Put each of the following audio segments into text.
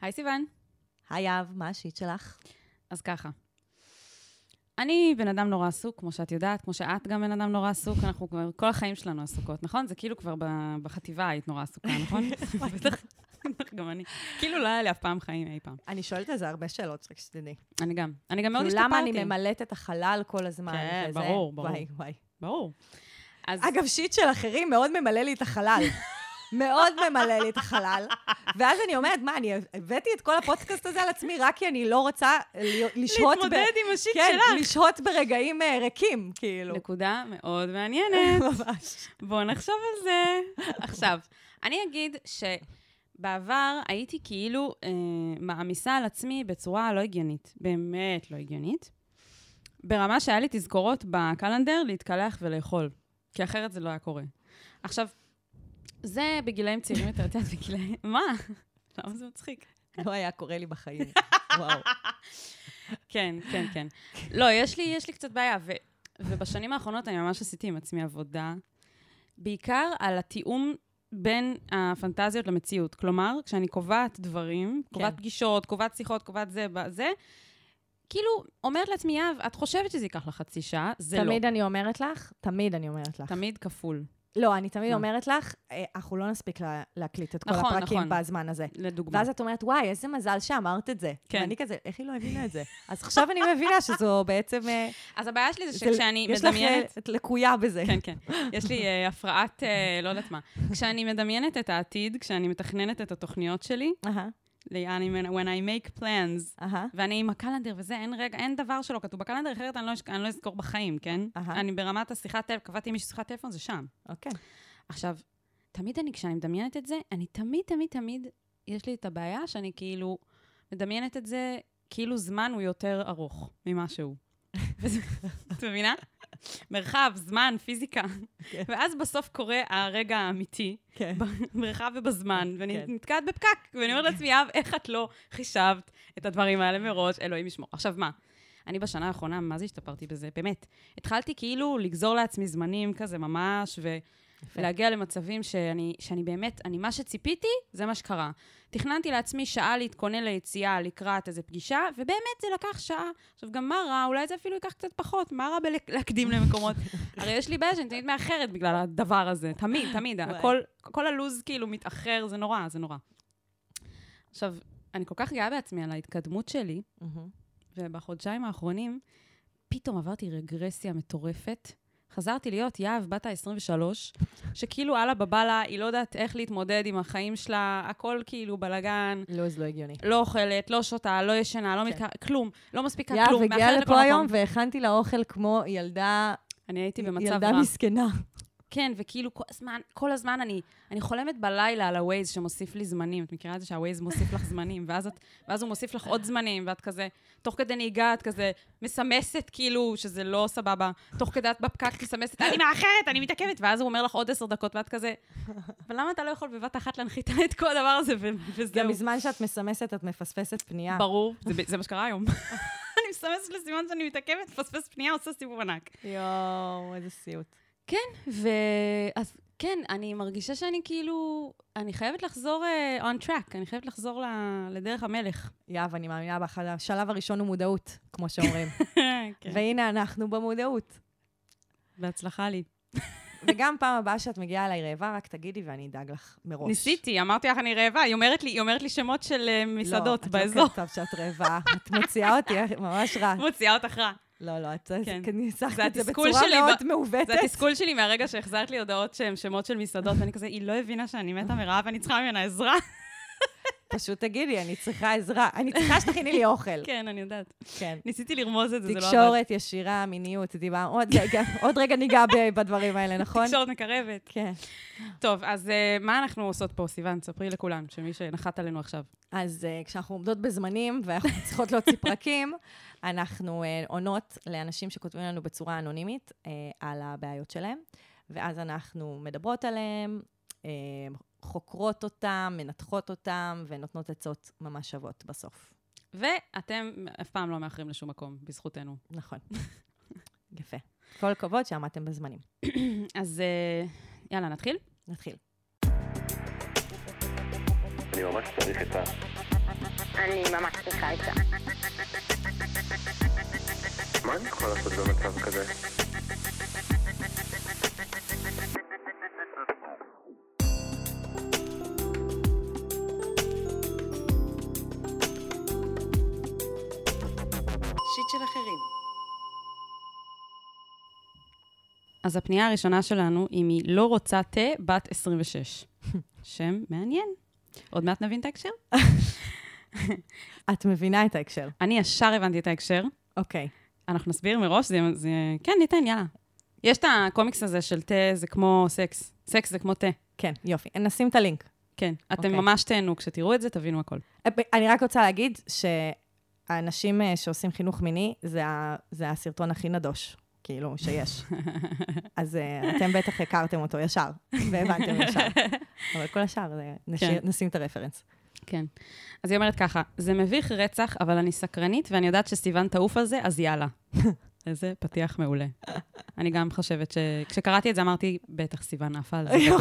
היי סיוון. היי אב, מה השיט שלך? אז ככה. אני בן אדם נורא עסוק, כמו שאת יודעת, כמו שאת גם בן אדם נורא עסוק, אנחנו כבר, כל החיים שלנו עסוקות, נכון? זה כאילו כבר בחטיבה היית נורא עסוקה, נכון? בטח, גם אני. כאילו לא היה לי אף פעם חיים אי פעם. אני שואלת על זה הרבה שאלות, רק שתדעי. אני גם. אני גם מאוד כאילו, השתפרתי. למה אני ממלאת את החלל כל הזמן? כן? ברור, ברור. וואי, וואי. ברור. אגב, שיט של אחרים מאוד ממלא לי את החלל. מאוד ממלא לי את החלל. ואז אני אומרת, מה, אני הבאתי את כל הפודקאסט הזה על עצמי רק כי אני לא רוצה לשהות... ב- להתמודד עם השיט כן, שלך. לשהות ברגעים אה, ריקים, כאילו. נקודה מאוד מעניינת. ממש. בואו נחשוב על זה. עכשיו, אני אגיד שבעבר הייתי כאילו אה, מעמיסה על עצמי בצורה לא הגיונית, באמת לא הגיונית, ברמה שהיה לי תזכורות בקלנדר להתקלח ולאכול, כי אחרת זה לא היה קורה. עכשיו, זה בגילאים צעירים יותר, את יודעת, בגילאים... מה? למה זה מצחיק? לא היה קורה לי בחיים. וואו. כן, כן, כן. לא, יש לי, יש לי קצת בעיה, ו, ובשנים האחרונות אני ממש עשיתי עם עצמי עבודה, בעיקר על התיאום בין הפנטזיות למציאות. כלומר, כשאני קובעת דברים, קובעת פגישות, קובעת שיחות, קובעת זה, זה, כאילו, אומרת לעצמי, יהב, את חושבת שזה ייקח לך חצי שעה, זה לא. תמיד אני אומרת לך, תמיד אני אומרת לך. תמיד כפול, לא, אני תמיד מה? אומרת לך, אה, אנחנו לא נספיק לה- להקליט את כל נכון, הפרקים נכון. בזמן הזה. לדוגמה. ואז את אומרת, וואי, איזה מזל שאמרת את זה. כן. ואני כזה, איך היא לא הבינה את זה? אז עכשיו אני מבינה שזו בעצם... אה, אז הבעיה שלי זה שכשאני יש לך אה, מדמיינת... את לקויה בזה. כן, כן. יש לי הפרעת, לא יודעת מה. כשאני מדמיינת את העתיד, כשאני מתכננת את התוכניות שלי, אני, when I make plans, אהה. ואני עם הקלנדר וזה, אין רגע, אין דבר שלא כתוב בקלנדר, אחרת אני לא, אני לא אזכור בחיים, כן? אהה. אני ברמת השיחת טלפון, קבעתי עם מישהו שיחת טלפון, זה שם. אוקיי. עכשיו, תמיד אני, כשאני מדמיינת את זה, אני תמיד, תמיד, תמיד, יש לי את הבעיה שאני כאילו מדמיינת את זה, כאילו זמן הוא יותר ארוך ממה שהוא. את מבינה? מרחב, זמן, פיזיקה. כן. ואז בסוף קורה הרגע האמיתי, כן. במרחב ובזמן, ואני כן. נתקעת בפקק, ואני אומרת לעצמי, יאב, איך את לא חישבת את הדברים האלה מראש? אלוהים ישמור. עכשיו, מה? אני בשנה האחרונה, מה זה השתפרתי בזה? באמת. התחלתי כאילו לגזור לעצמי זמנים כזה ממש, ו... ולהגיע למצבים שאני, שאני באמת, אני, מה שציפיתי, זה מה שקרה. תכננתי לעצמי שעה להתכונן ליציאה לקראת איזו פגישה, ובאמת זה לקח שעה. עכשיו, גם מה רע? אולי זה אפילו ייקח קצת פחות. מה רע בלהקדים למקומות? הרי יש לי בעיה שאני תמיד מאחרת בגלל הדבר הזה. תמיד, תמיד. הכל, כל הלו"ז כאילו מתאחר, זה נורא, זה נורא. עכשיו, אני כל כך גאה בעצמי על ההתקדמות שלי. ובחודשיים האחרונים פתאום עברתי רגרסיה מטורפת. חזרתי להיות יהב בת ה-23, שכאילו אללה בבאללה, היא לא יודעת איך להתמודד עם החיים שלה, הכל כאילו בלאגן, לוז לא הגיוני. לא אוכלת, לא שותה, לא ישנה, לא כן. מתקע... כלום, לא מספיקה כלום, הגיעה מאחרת לכל לפה היום. והכנתי לה אוכל כמו ילדה... אני הייתי במצב ילדה רע. מסכנה. כן, וכאילו כל הזמן, כל הזמן אני, אני חולמת בלילה על ה-Waze שמוסיף לי זמנים. את מכירה את זה שה-Waze מוסיף לך זמנים, ואז, את, ואז הוא מוסיף לך עוד זמנים, ואת כזה, תוך כדי נהיגה את כזה מסמסת כאילו שזה לא סבבה. תוך כדי את בפקק מסמסת, אני מאחרת, אני מתעכבת, ואז הוא אומר לך עוד עשר דקות, ואת כזה, אבל למה אתה לא יכול בבת אחת להנחית את כל הדבר הזה, וזהו. גם בזמן שאת מסמסת, את מפספסת פנייה. ברור, זה, זה מה שקרה היום. אני מסמסת לסימן שאני מתעכבת, מפספס פנייה, עושה סיבוב ענק. יואו, איזה סיוט. כן, ואז כן, אני מרגישה שאני כאילו, אני חייבת לחזור uh, on track, אני חייבת לחזור ל- לדרך המלך. יאב, אני מאמינה בך, השלב הראשון הוא מודעות, כמו שאומרים. כן. והנה אנחנו במודעות. בהצלחה לי. וגם פעם הבאה שאת מגיעה אליי רעבה, רק תגידי ואני אדאג לך מראש. ניסיתי, אמרתי לך, אני רעבה, היא אומרת לי, היא אומרת לי שמות של uh, מסעדות לא, באזור. את לא כתבת שאת רעבה, את מוציאה אותי ממש רע. מוציאה אותך רע. לא, לא, את כן. ניסחת את זה בצורה שלי מאוד ב- מעוותת. זה התסכול שלי מהרגע שהחזרת לי הודעות שהן שמות של מסעדות, ואני כזה, היא לא הבינה שאני מתה מרעב ואני צריכה ממנה עזרה. פשוט תגידי, אני צריכה עזרה. אני צריכה שתכיני לי אוכל. כן, אני יודעת. כן. ניסיתי לרמוז את זה, זה לא עבד. תקשורת ישירה, מיניות, דיבר... עוד רגע, עוד רגע ניגע בדברים האלה, נכון? תקשורת מקרבת. כן. טוב, אז אה, מה אנחנו עושות פה, סיוון? ספרי לכולם, שמי שנחת עלינו עכשיו. אז uh, כשאנחנו עומדות בזמנים ואנחנו צריכות להוציא פרקים, אנחנו uh, עונות לאנשים שכותבים לנו בצורה אנונימית על הבעיות שלהם, ואז אנחנו מדברות עליהם, חוקרות אותם, מנתחות אותם, ונותנות עצות ממש שוות בסוף. ואתם אף פעם לא מאחרים לשום מקום, בזכותנו. נכון. יפה. כל הכבוד שעמדתם בזמנים. אז אה, יאללה, נתחיל? נתחיל. אני ממש צריך את ה... אני ממש צריכה עצה. מה אני יכול לעשות במצב כזה? אז הפנייה הראשונה שלנו היא מלא רוצה תה, בת 26. שם מעניין. עוד מעט נבין את ההקשר. את מבינה את ההקשר. אני ישר הבנתי את ההקשר. אוקיי. אנחנו נסביר מראש, זה... זה... כן, ניתן, יאללה. יש את הקומיקס הזה של תה זה כמו סקס. סקס זה כמו תה. כן, יופי. נשים את הלינק. כן. אתם אוקיי. ממש תהנו, כשתראו את זה, תבינו הכל. אה, אני רק רוצה להגיד שהאנשים אה, שעושים חינוך מיני, זה, ה, זה הסרטון הכי נדוש, כאילו, שיש. אז אה, אתם בטח הכרתם אותו ישר, והבנתם ישר. אבל כל השאר, נשאיר- כן. נשים את הרפרנס. כן. אז היא אומרת ככה, זה מביך רצח, אבל אני סקרנית, ואני יודעת שסיוון תעוף על זה, אז יאללה. איזה פתיח מעולה. אני גם חושבת ש... כשקראתי את זה אמרתי, בטח סיוון עפה על זה. בדוק."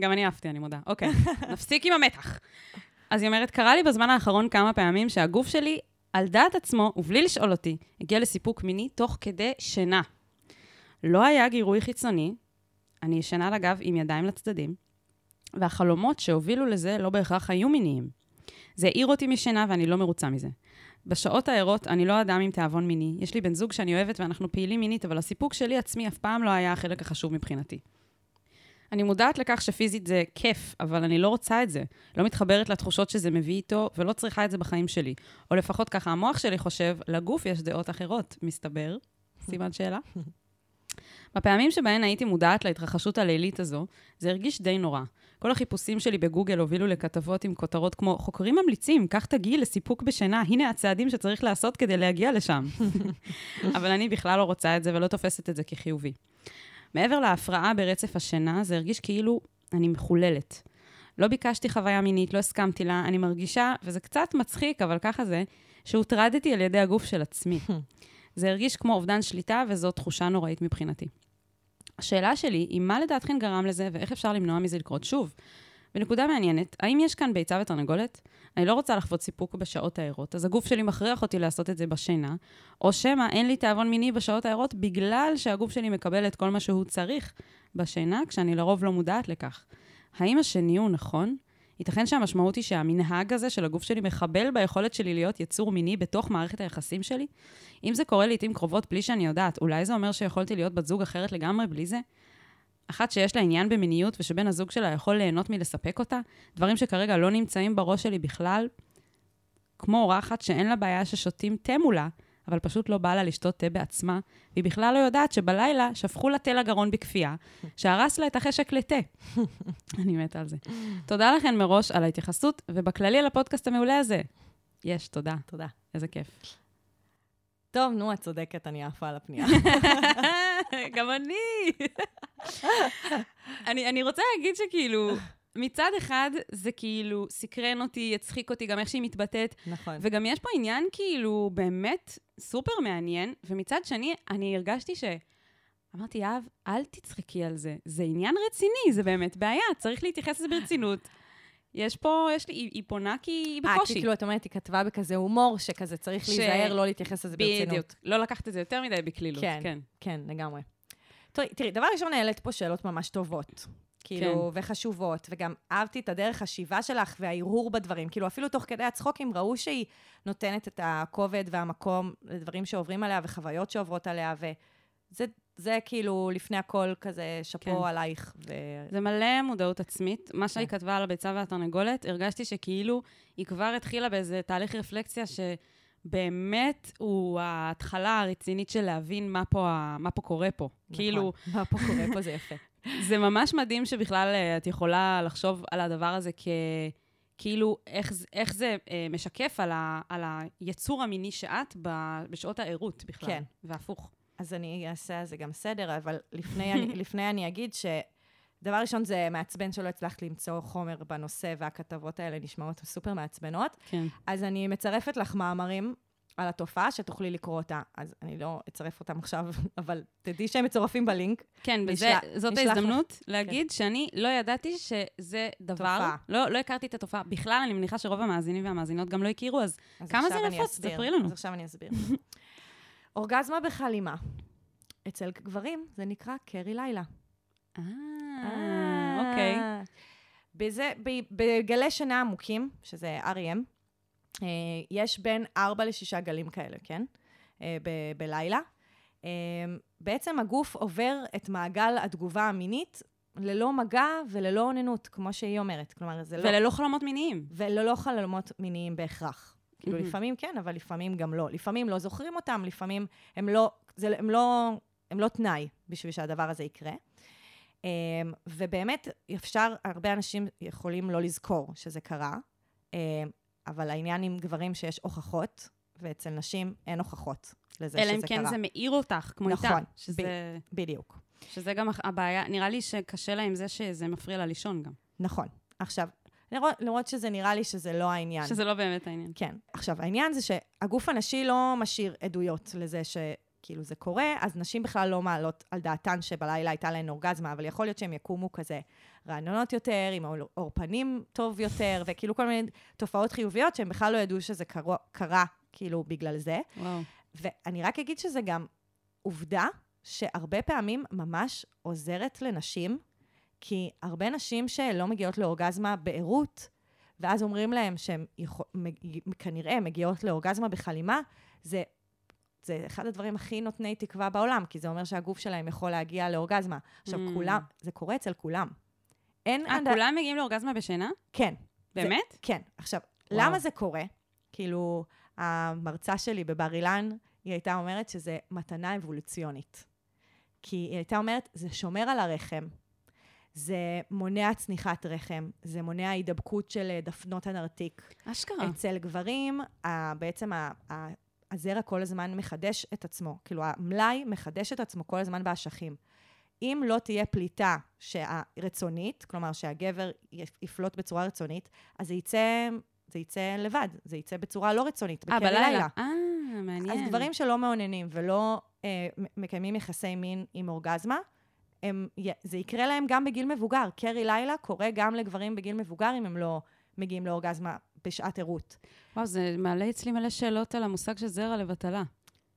גם אני עפתי, אני מודה. אוקיי, נפסיק עם המתח. אז היא אומרת, קרה לי בזמן האחרון כמה פעמים שהגוף שלי, על דעת עצמו, ובלי לשאול אותי, הגיע לסיפוק מיני תוך כדי שינה. לא היה גירוי חיצוני, אני ישנה על הגב עם ידיים לצדדים, והחלומות שהובילו לזה לא בהכרח היו מיניים. זה העיר אותי משינה ואני לא מרוצה מזה. בשעות הערות אני לא אדם עם תיאבון מיני. יש לי בן זוג שאני אוהבת ואנחנו פעילים מינית, אבל הסיפוק שלי עצמי אף פעם לא היה החלק החשוב מבחינתי. אני מודעת לכך שפיזית זה כיף, אבל אני לא רוצה את זה. לא מתחברת לתחושות שזה מביא איתו, ולא צריכה את זה בחיים שלי. או לפחות ככה המוח שלי חושב, לגוף יש דעות אחרות, מסתבר. סימן שאלה. בפעמים שבהן הייתי מודעת להתרחשות הלילית הזו, זה הרגיש די נורא. כל החיפושים שלי בגוגל הובילו לכתבות עם כותרות כמו חוקרים ממליצים, את הגיל לסיפוק בשינה, הנה הצעדים שצריך לעשות כדי להגיע לשם. אבל אני בכלל לא רוצה את זה ולא תופסת את זה כחיובי. מעבר להפרעה ברצף השינה, זה הרגיש כאילו אני מחוללת. לא ביקשתי חוויה מינית, לא הסכמתי לה, אני מרגישה, וזה קצת מצחיק, אבל ככה זה, שהוטרדתי על ידי הגוף של עצמי. זה הרגיש כמו אובדן שליטה, וזו תחושה נוראית מבחינתי. השאלה שלי היא, מה לדעתכן גרם לזה, ואיך אפשר למנוע מזה לקרות שוב? ונקודה מעניינת, האם יש כאן ביצה ותרנגולת? אני לא רוצה לחוות סיפוק בשעות הערות, אז הגוף שלי מכריח אותי לעשות את זה בשינה, או שמא אין לי תיאבון מיני בשעות הערות בגלל שהגוף שלי מקבל את כל מה שהוא צריך בשינה, כשאני לרוב לא מודעת לכך. האם השני הוא נכון? ייתכן שהמשמעות היא שהמנהג הזה של הגוף שלי מחבל ביכולת שלי להיות יצור מיני בתוך מערכת היחסים שלי? אם זה קורה לעיתים קרובות בלי שאני יודעת, אולי זה אומר שיכולתי להיות בת זוג אחרת לגמרי בלי זה? אחת שיש לה עניין במיניות ושבן הזוג שלה יכול ליהנות מלספק אותה? דברים שכרגע לא נמצאים בראש שלי בכלל? כמו אורחת שאין לה בעיה ששותים תה מולה, אבל פשוט לא בא לה לשתות תה בעצמה, והיא בכלל לא יודעת שבלילה שפכו לה תה לגרון בכפייה, שהרס לה את החשק לתה. אני מתה על זה. תודה לכן מראש על ההתייחסות, ובכללי על הפודקאסט המעולה הזה. יש, תודה. תודה. איזה כיף. טוב, נו, את צודקת, אני עפה על הפנייה. גם אני. אני. אני רוצה להגיד שכאילו, מצד אחד זה כאילו סקרן אותי, הצחיק אותי, גם איך שהיא מתבטאת, נכון. וגם יש פה עניין כאילו באמת סופר מעניין, ומצד שני, אני הרגשתי ש... אמרתי, יהב, אל תצחקי על זה. זה עניין רציני, זה באמת בעיה, צריך להתייחס לזה ברצינות. יש פה, יש לי, היא, היא פונה כי היא אה, בקושי. כי כאילו, את אומרת, היא כתבה בכזה הומור, שכזה צריך ש- להיזהר, לא להתייחס לזה ברצינות. בדיוק. לא לקחת את זה יותר מדי בקלילות, כן. כן. כן, לגמרי. תראי, תראי, דבר ראשון, העלית פה שאלות ממש טובות. כאילו, כן. וחשובות, וגם אהבתי את הדרך השיבה שלך וההרהור בדברים. כאילו, אפילו תוך כדי הצחוקים ראו שהיא נותנת את הכובד והמקום לדברים שעוברים עליה וחוויות שעוברות עליה, וזה זה כאילו לפני הכל כזה שאפו כן. עלייך. ו... זה מלא מודעות עצמית. מה שהיא כן. כתבה על הביצה והתרנגולת, הרגשתי שכאילו היא כבר התחילה באיזה תהליך רפלקסיה שבאמת הוא ההתחלה הרצינית של להבין מה פה, ה- מה פה קורה פה. נכון. כאילו, מה פה קורה פה זה יפה. זה ממש מדהים שבכלל אה, את יכולה לחשוב על הדבר הזה כ... כאילו, איך, איך זה אה, משקף על, ה, על היצור המיני שאת בשעות הערות בכלל. כן. והפוך. אז אני אעשה על זה גם סדר, אבל לפני אני, לפני אני אגיד ש... דבר ראשון, זה מעצבן שלא הצלחת למצוא חומר בנושא, והכתבות האלה נשמעות סופר מעצבנות. כן. אז אני מצרפת לך מאמרים על התופעה, שתוכלי לקרוא אותה. אז אני לא אצרף אותם עכשיו, אבל תדעי שהם מצורפים בלינק. כן, וזה, נשלח- זאת נשלח לך. ההזדמנות להגיד שאני לא ידעתי שזה דבר, תופעה. לא, לא הכרתי את התופעה. בכלל, אני מניחה שרוב המאזינים והמאזינות גם לא הכירו, אז אז כמה זה נפוץ? ספרי לנו. אז עכשיו אני אסביר. אורגזמה בחלימה. אצל גברים זה נקרא קרי לילה. אה, אוקיי. בזה, בגלי שינה עמוקים, שזה REM, אה, יש בין 4 ל-6 גלים כאלה, כן? אה, ב- בלילה. אה, בעצם הגוף עובר את מעגל התגובה המינית ללא מגע וללא אוננות, כמו שהיא אומרת. כלומר, זה לא... וללא חלומות מיניים. וללא חלומות מיניים בהכרח. כאילו. לפעמים כן, אבל לפעמים גם לא. לפעמים לא זוכרים אותם, לפעמים הם לא, זה, הם לא, הם לא תנאי בשביל שהדבר הזה יקרה. אמ, ובאמת, אפשר, הרבה אנשים יכולים לא לזכור שזה קרה, אמ, אבל העניין עם גברים שיש הוכחות, ואצל נשים אין הוכחות לזה אלא שזה אם כן קרה. זה מאיר אותך, כמו נכון, איתה. שזה, בדיוק. שזה גם הבעיה, נראה לי שקשה לה עם זה שזה מפריע לה לישון גם. נכון. עכשיו, לראות שזה נראה לי שזה לא העניין. שזה לא באמת העניין. כן. עכשיו, העניין זה שהגוף הנשי לא משאיר עדויות לזה שכאילו זה קורה, אז נשים בכלל לא מעלות על דעתן שבלילה הייתה להן אורגזמה, אבל יכול להיות שהן יקומו כזה רעננות יותר, עם עור- עור פנים טוב יותר, וכאילו כל מיני תופעות חיוביות שהן בכלל לא ידעו שזה קרה, קרה כאילו בגלל זה. וואו. ואני רק אגיד שזה גם עובדה שהרבה פעמים ממש עוזרת לנשים, כי הרבה נשים שלא מגיעות לאורגזמה בערות, ואז אומרים להם שהן יכול, כנראה מגיעות לאורגזמה בחלימה, זה, זה אחד הדברים הכי נותני תקווה בעולם, כי זה אומר שהגוף שלהם יכול להגיע לאורגזמה. עכשיו, Mm. כולם, זה קורה אצל כולם. אין... אה, עד- כולם מגיעים לאורגזמה בשינה? כן. באמת? כן. עכשיו, וואו. למה זה קורה? כאילו, המרצה שלי בבר אילן, היא הייתה אומרת שזה מתנה אבולוציונית. כי היא הייתה אומרת, זה שומר על הרחם, זה מונע צניחת רחם, זה מונע הידבקות של אה, דפנות הנרתיק. אשכרה. אצל גברים, ה- בעצם ה- ה- הזרע כל הזמן מחדש את עצמו. כאילו, המלאי מחדש את עצמו כל הזמן באשכים. אם לא תהיה פליטה רצונית, כלומר שהגבר יפלוט בצורה רצונית, אז זה יצא, זה יצא לבד, זה יצא בצורה לא רצונית, אה, בקרי בלילה. אה, מעניין. אז גברים שלא מעוננים ולא אה, מקיימים יחסי מין עם אורגזמה, הם, זה יקרה להם גם בגיל מבוגר. קרי לילה קורה גם לגברים בגיל מבוגר אם הם לא מגיעים לאורגזמה בשעת ערות. וואו, זה מעלה אצלי מלא שאלות על המושג של זרע לבטלה.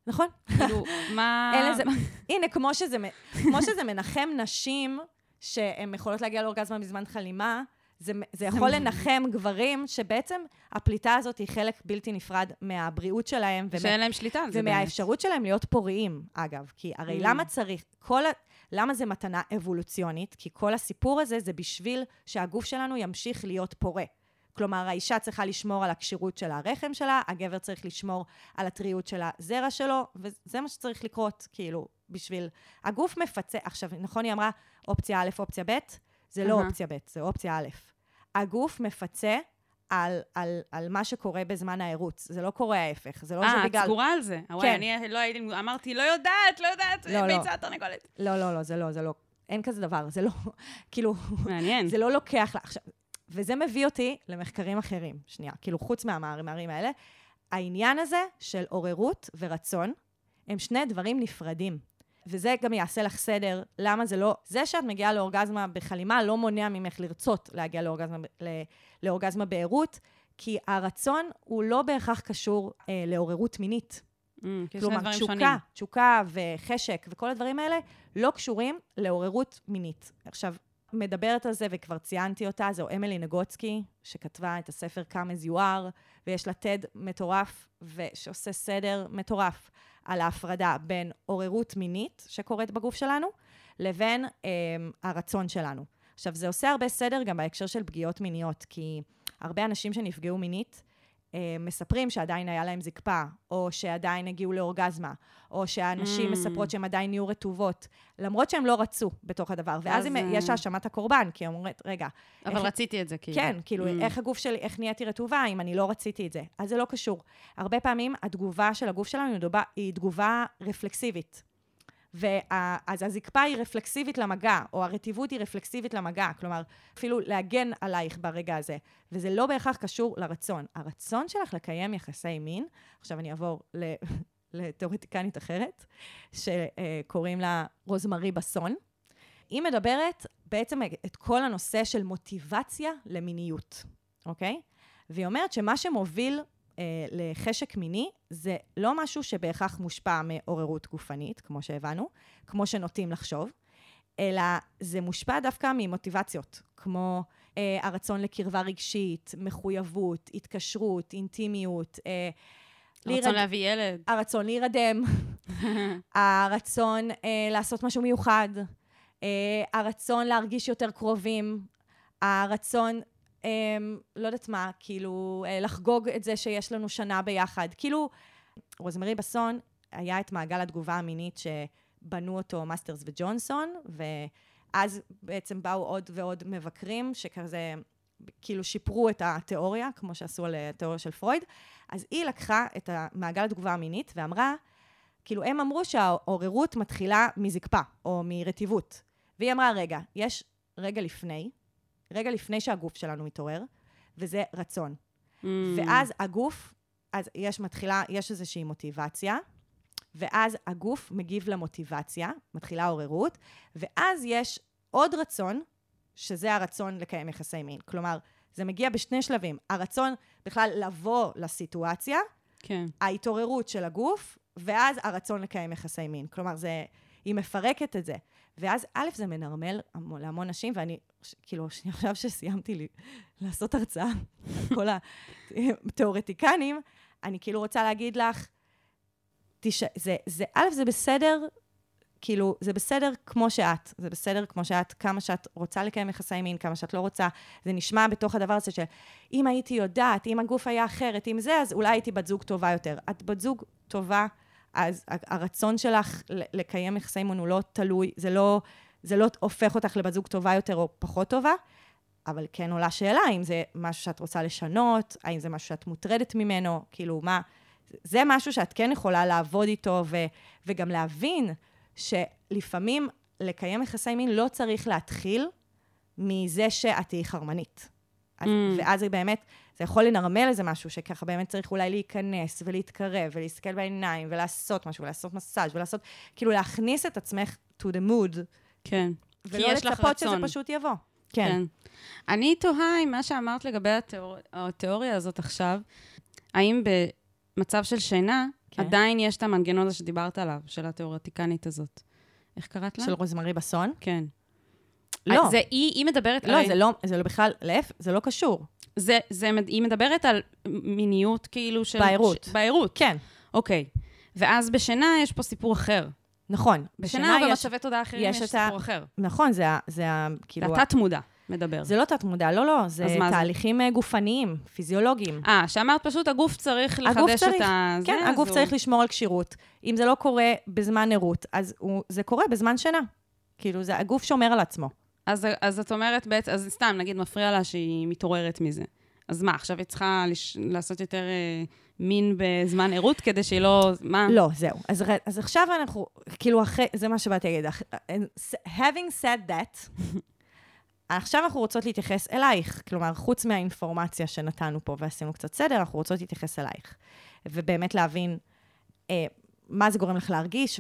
נכון? כאילו, מה... לזה... הנה, כמו שזה, כמו שזה מנחם נשים שהן יכולות להגיע לאורגזמה בזמן חלימה, זה, זה יכול לנחם גברים שבעצם הפליטה הזאת היא חלק בלתי נפרד מהבריאות שלהם. ומה- שאין להם שליטה על זה באמת. ומהאפשרות שלהם להיות פוריים, אגב. כי הרי Mm. למה צריך, כל. למה זה מתנה אבולוציונית? כי כל הסיפור הזה זה בשביל שהגוף שלנו ימשיך להיות פורה. כלומר, האישה צריכה לשמור על הכשירות של הרחם שלה, הגבר צריך לשמור על הטריות של הזרע שלו, וזה מה שצריך לקרות, כאילו, בשביל... הגוף מפצה... עכשיו, נכון היא אמרה אופציה א', אופציה ב'? זה לא. אופציה ב', זה אופציה א'. הגוף מפצה על, על, על מה שקורה בזמן הערוץ. זה לא קורה ההפך, זה לא אה, שבגלל... את סגורה על זה. כן. אני לא הייתי... אמרתי, לא יודעת, לא יודעת, לא, לא. ביצה תרנגולת. לא, לא, לא, זה לא, זה לא. אין כזה דבר, זה לא, כאילו, מעניין. זה לא לוקח לה. עכשיו, וזה מביא אותי למחקרים אחרים, שנייה, כאילו, חוץ מהמאמרים האלה. העניין הזה של עוררות ורצון, הם שני דברים נפרדים. וזה גם יעשה לך סדר, למה זה לא... זה שאת מגיעה לאורגזמה בחלימה לא מונע ממך לרצות להגיע לאורגזמה, לאורגזמה בערות, כי הרצון הוא לא בהכרח קשור אה, לעוררות מינית. Mm, כלומר, תשוקה, שונים. תשוקה וחשק וכל הדברים האלה לא קשורים לעוררות מינית. עכשיו, מדברת על זה, וכבר ציינתי אותה, זו אמילי נגוצקי, שכתבה את הספר Come as you are, ויש לה TED מטורף, ושעושה סדר מטורף על ההפרדה בין עוררות מינית שקורית בגוף שלנו, לבין אה, הרצון שלנו. עכשיו, זה עושה הרבה סדר גם בהקשר של פגיעות מיניות, כי הרבה אנשים שנפגעו מינית, מספרים שעדיין היה להם זקפה, או שעדיין הגיעו לאורגזמה, או שהנשים Mm. מספרות שהן עדיין נהיו רטובות, למרות שהם לא רצו בתוך הדבר. ואז אז, הם, אה, יש האשמת הקורבן, כי אומרת, רגע, אבל איך- רציתי את זה, כאילו. כן, כאילו, Mm. איך הגוף שלי, איך נהייתי רטובה אם אני לא רציתי את זה? אז זה לא קשור. הרבה פעמים התגובה של הגוף שלנו היא תגובה רפלקסיבית. ואז הזקפה היא רפלקסיבית למגע, או הרטיבות היא רפלקסיבית למגע, כלומר, אפילו להגן עלייך ברגע הזה. וזה לא בהכרח קשור לרצון. הרצון שלך לקיים יחסי מין, עכשיו אני אעבור. לתיאורטיקנית אחרת, שקוראים לה רוזמרי בסון. היא מדברת בעצם את כל הנושא של מוטיבציה למיניות, אוקיי? והיא אומרת שמה שמוביל לחשק מיני זה לא משהו שבהכרח מושפע מעוררות גופנית, כמו שהבנו, כמו שנוטים לחשוב, אלא זה מושפע דווקא ממוטיבציות, כמו אה, הרצון לקרבה רגשית, מחויבות, התקשרות, אינטימיות. אה, הרצון להירד... להביא ילד. הרצון להירדם, הרצון אה, לעשות משהו מיוחד, אה, הרצון להרגיש יותר קרובים, הרצון אמ, לא יודעת מה, כאילו, אה, לחגוג את זה שיש לנו שנה ביחד. כאילו, רוזמרי בסון, היה את מעגל התגובה המינית שבנו אותו מאסטרס וג'ונסון, ואז בעצם באו עוד ועוד מבקרים, שכזה, כאילו שיפרו את התיאוריה, כמו שעשו על התיאוריה של פרויד. אז היא לקחה את מעגל התגובה המינית ואמרה, כאילו, הם אמרו שהעוררות מתחילה מזקפה, או מרטיבות. והיא אמרה, רגע, יש רגע לפני, רגע לפני שהגוף שלנו מתעורר, וזה רצון. Mm. ואז הגוף, אז יש מתחילה, יש איזושהי מוטיבציה, ואז הגוף מגיב למוטיבציה, מתחילה עוררות, ואז יש עוד רצון, שזה הרצון לקיים יחסי מין. כלומר, זה מגיע בשני שלבים. הרצון בכלל לבוא לסיטואציה, כן. ההתעוררות של הגוף, ואז הרצון לקיים יחסי מין. כלומר, זה, היא מפרקת את זה. ואז א', זה מנרמל להמון נשים, ואני, כאילו, עכשיו שסיימתי לי לעשות הרצאה על כל התיאורטיקנים, אני כאילו רוצה להגיד לך, תש... זה, זה, א', זה בסדר, כאילו, זה בסדר כמו שאת, זה בסדר כמו שאת, כמה שאת רוצה לקיים יחסי מין, כמה שאת לא רוצה. זה נשמע בתוך הדבר הזה שאם הייתי יודעת, אם הגוף היה אחרת, אם זה, אז אולי הייתי בת זוג טובה יותר. את בת זוג טובה אז הרצון שלך לקיים יחסי מין הוא לא תלוי, זה לא, זה לא הופך אותך לבת זוג טובה יותר או פחות טובה, אבל כן עולה שאלה, האם זה משהו שאת רוצה לשנות, האם זה משהו שאת מוטרדת ממנו, כאילו, מה... זה משהו שאת כן יכולה לעבוד איתו, ו, וגם להבין שלפעמים לקיים יחסי מין לא צריך להתחיל מזה שאת תהיי חרמנית. אז, mm. ואז זה באמת, זה יכול לנרמל איזה משהו שככה באמת צריך אולי להיכנס ולהתקרב ולהסתכל בעיניים ולעשות משהו ולעשות מסאז' ולעשות, כאילו להכניס את עצמך to the mood. כן. ולא לצפות שזה פשוט יבוא. כן. כן. אני תוהה עם מה שאמרת לגבי התיאור... התיאוריה הזאת עכשיו, האם במצב של שינה, כן. עדיין יש את המנגנון הזה שדיברת עליו, של התיאורטיקנית הזאת. איך קראת לה? של רוזמרי בסון? כן. לא. זה, היא, היא מדברת... לא, הרי... זה לא, זה לא בכלל, להפך, זה לא קשור. זה, זה, היא מדברת על מיניות כאילו של... בעירות. ש... בעירות. כן. אוקיי. ואז בשינה יש פה סיפור אחר. נכון. בשינה או במצבי תודעה אחרים יש, יש סיפור ה... אחר. נכון, זה, זה כאילו... זה התת-מודע מדבר. זה לא תת-מודע, לא, לא, זה תהליכים זה? אה, גופניים, פיזיולוגיים. אה, שאמרת פשוט, הגוף צריך לחדש הגוף צריך, את ה... כן, זה, הגוף הוא... צריך לשמור על כשירות. אם זה לא קורה בזמן ערות, אז הוא, זה קורה בזמן שינה. כאילו, זה, הגוף שומר על עצמו. אז, אז את אומרת בעצם, אז סתם, נגיד, מפריע לה שהיא מתעוררת מזה. אז מה, עכשיו היא צריכה לש... לעשות יותר אה, מין בזמן ערות כדי שהיא לא... מה? לא, זהו. אז, אז עכשיו אנחנו, כאילו, אחרי, זה מה שבאתי להגיד. having said that, עכשיו אנחנו רוצות להתייחס אלייך. כלומר, חוץ מהאינפורמציה שנתנו פה ועשינו קצת סדר, אנחנו רוצות להתייחס אלייך. ובאמת להבין אה, מה זה גורם לך להרגיש,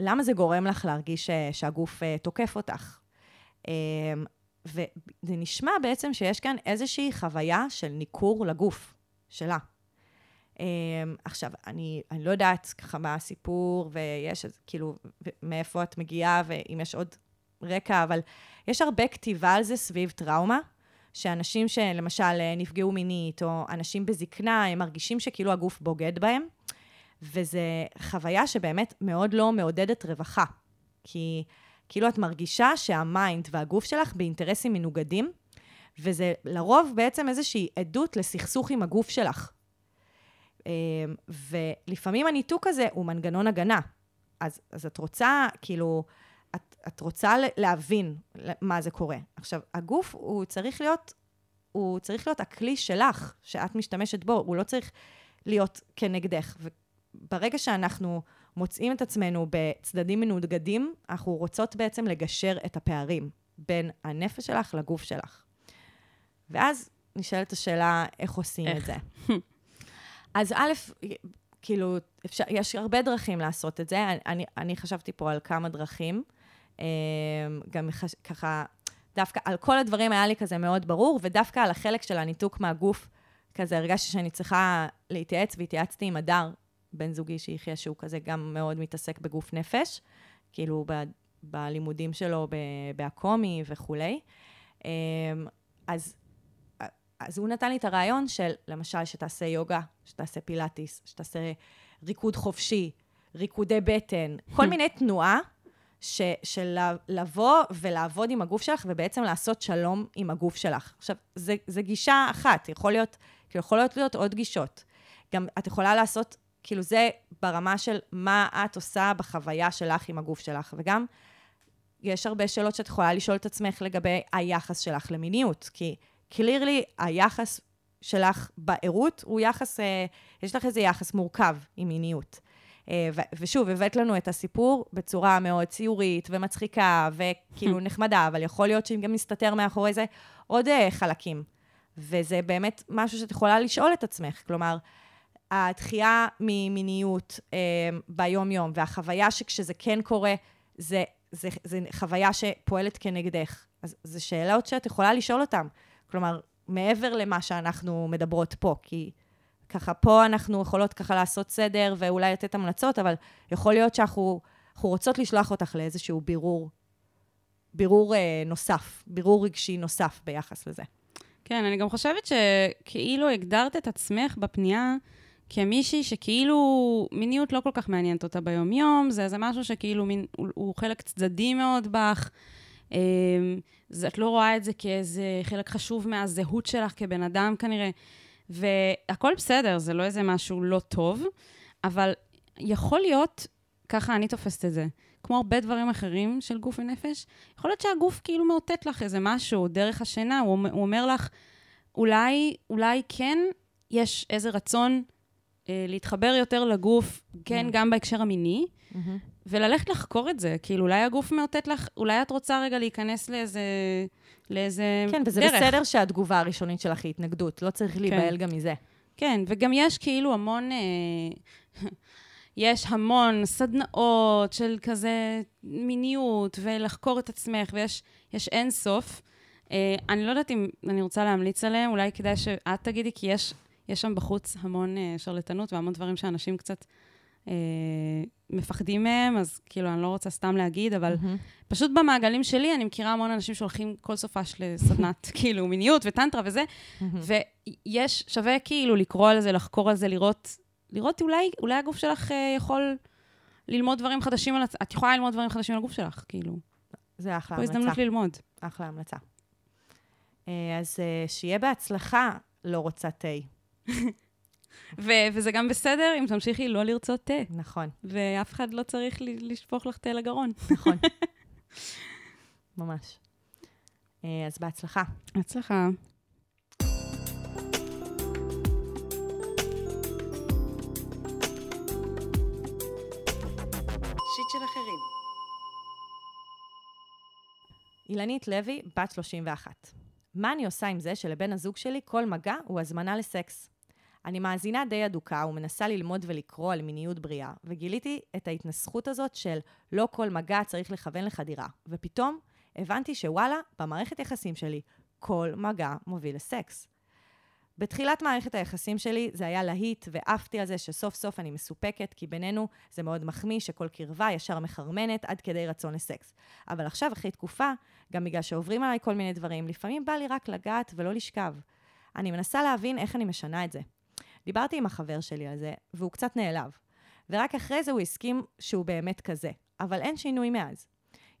ולמה זה גורם לך להרגיש אה, שהגוף אה, תוקף אותך. אה, וזה נשמע בעצם שיש כאן איזושהי חוויה של ניכור לגוף שלה. Um, עכשיו, אני, אני לא יודעת ככה מה הסיפור, ויש, כאילו, מאיפה את מגיעה, ואם יש עוד רקע, אבל יש הרבה כתיבה על זה סביב טראומה, שאנשים שלמשל נפגעו מינית, או אנשים בזקנה, הם מרגישים שכאילו הגוף בוגד בהם, וזו חוויה שבאמת מאוד לא מעודדת רווחה. כי כאילו את מרגישה שהמיינד והגוף שלך באינטרסים מנוגדים, וזה לרוב בעצם איזושהי עדות לסכסוך עם הגוף שלך. אמ, ולפעמים הניתוק הזה הוא מנגנון הגנה. אז, אז את רוצה, כאילו, את, את רוצה להבין מה זה קורה. עכשיו, הגוף הוא צריך להיות, הוא צריך להיות הכלי שלך, שאת משתמשת בו, הוא לא צריך להיות כנגדך. וברגע שאנחנו מוצאים את עצמנו בצדדים מנוגדים, אנחנו רוצות בעצם לגשר את הפערים בין הנפש שלך לגוף שלך. ואז נשאלת השאלה, איך עושים איך? את זה? אז א', כאילו, אפשר, יש הרבה דרכים לעשות את זה. אני, אני, חשבתי פה על כמה דרכים. אמ, גם חש, ככה, דווקא על כל הדברים היה לי כזה מאוד ברור, ודווקא על החלק של הניתוק מהגוף, כזה הרגשתי שאני צריכה להתייעץ, והתייעצתי עם הדר, בן זוגי שיחיה, שהוא כזה גם מאוד מתעסק בגוף נפש, כאילו ב, בלימודים שלו ב- בהקומי וכולי. אמ, אז, אז הוא נתן לי את הרעיון של, למשל, שתעשה יוגה, שתעשה פילאטיס, שתעשה ריקוד חופשי, ריקודי בטן, כל מיני תנועה ש, של לבוא ולעבוד עם הגוף שלך, ובעצם לעשות שלום עם הגוף שלך. עכשיו, זה, זה גישה אחת, יכול להיות, כאילו, יכולות להיות עוד גישות. גם את יכולה לעשות, כאילו, זה ברמה של מה את עושה בחוויה שלך עם הגוף שלך, וגם יש הרבה שאלות שאת יכולה לשאול את עצמך לגבי היחס שלך למיניות, כי קלירלי היחס שלך בערות הוא יחס, אה, יש לך איזה יחס מורכב עם מיניות. אה, ו- ושוב, הבאת לנו את הסיפור בצורה מאוד ציורית ומצחיקה וכאילו נחמדה, אבל יכול להיות שאם גם מסתתר מאחורי זה עוד אה, חלקים. וזה באמת משהו שאת יכולה לשאול את עצמך. כלומר, הדחייה ממיניות אה, ביום-יום, והחוויה שכשזה כן קורה, זה, זה, זה חוויה שפועלת כנגדך. אז זה שאלות שאת יכולה לשאול אותן. כלומר, מעבר למה שאנחנו מדברות פה, כי ככה פה אנחנו יכולות ככה לעשות סדר ואולי לתת המלצות, אבל יכול להיות שאנחנו אנחנו רוצות לשלוח אותך לאיזשהו בירור, בירור אה, נוסף, בירור רגשי נוסף ביחס לזה. כן, אני גם חושבת שכאילו הגדרת את עצמך בפנייה כמישהי שכאילו מיניות לא כל כך מעניינת אותה ביום-יום, זה איזה משהו שכאילו מין, הוא, הוא חלק צדדי מאוד בך. אמ, זה, את לא רואה את זה כאיזה חלק חשוב מהזהות שלך כבן אדם כנראה. והכל בסדר, זה לא איזה משהו לא טוב, אבל יכול להיות, ככה אני תופסת את זה, כמו הרבה דברים אחרים של גוף ונפש, יכול להיות שהגוף כאילו מאותת לך איזה משהו דרך השינה, הוא, הוא אומר לך, אולי, אולי כן יש איזה רצון אה, להתחבר יותר לגוף, כן, Mm. גם בהקשר המיני, וללכת לחקור את זה. כאילו, אולי הגוף מאותת לך, אולי את רוצה רגע להיכנס לאיזה, לאיזה כן, וזה דרך. בסדר שהתגובה הראשונית שלך היא התנגדות, לא צריך להיבהל גם מזה. כן, וגם יש כאילו המון, אה, יש המון סדנאות של כזה מיניות ולחקור את עצמך, ויש יש אין סוף. אה, אני לא יודעת אם אני רוצה להמליץ עליהם, אולי כדאי שאת תגידי, כי יש, יש שם בחוץ המון אה, שרלטנות והמון דברים שאנשים קצת אה, מפחדים מהם, אז כאילו, אני לא רוצה סתם להגיד, אבל מהמם. פשוט במעגלים שלי, אני מכירה המון אנשים שהולכים כל סופש לסדנת, כאילו, מיניות וטנטרה וזה, מהמם. ויש, שווה כאילו לקרוא על זה, לחקור על זה, לראות, לראות אולי, אולי הגוף שלך אה, יכול ללמוד דברים חדשים על... הצ- את יכולה ללמוד דברים חדשים על הגוף שלך, כאילו. זה אחלה פה המלצה. הזדמנות ללמוד. אחלה המלצה. אה, אז אה, שיהיה בהצלחה, לא רוצה תה. ו- וזה גם בסדר אם תמשיכי לא לרצות תה, נכון, ואף אחד לא צריך ל- לשפוך לך תה לגרון. נכון. ממש. אה, אז בהצלחה. הצלחה. שיט של אחרים. אילנית לוי, בת 31. מה אני עושה עם זה שלבן הזוג שלי כל מגע הוא הזמנה לסקס? אני מאזינה די אדוקה ומנסה ללמוד ולקרוא על מיניות בריאה, וגיליתי את ההתנסחות הזאת של לא כל מגע צריך לכוון לחדירה, ופתאום הבנתי שוואלה, במערכת יחסים שלי, כל מגע מוביל לסקס. בתחילת מערכת היחסים שלי זה היה להיט, ועפתי על זה שסוף סוף אני מסופקת, כי בינינו זה מאוד מחמיא שכל קרבה ישר מחרמנת עד כדי רצון לסקס. אבל עכשיו, אחרי תקופה, גם בגלל שעוברים עליי כל מיני דברים, לפעמים בא לי רק לגעת ולא לשכב. אני מנסה להבין איך אני משנה את זה. דיברתי עם החבר שלי על זה, והוא קצת נעלב. ורק אחרי זה הוא הסכים שהוא באמת כזה. אבל אין שינוי מאז.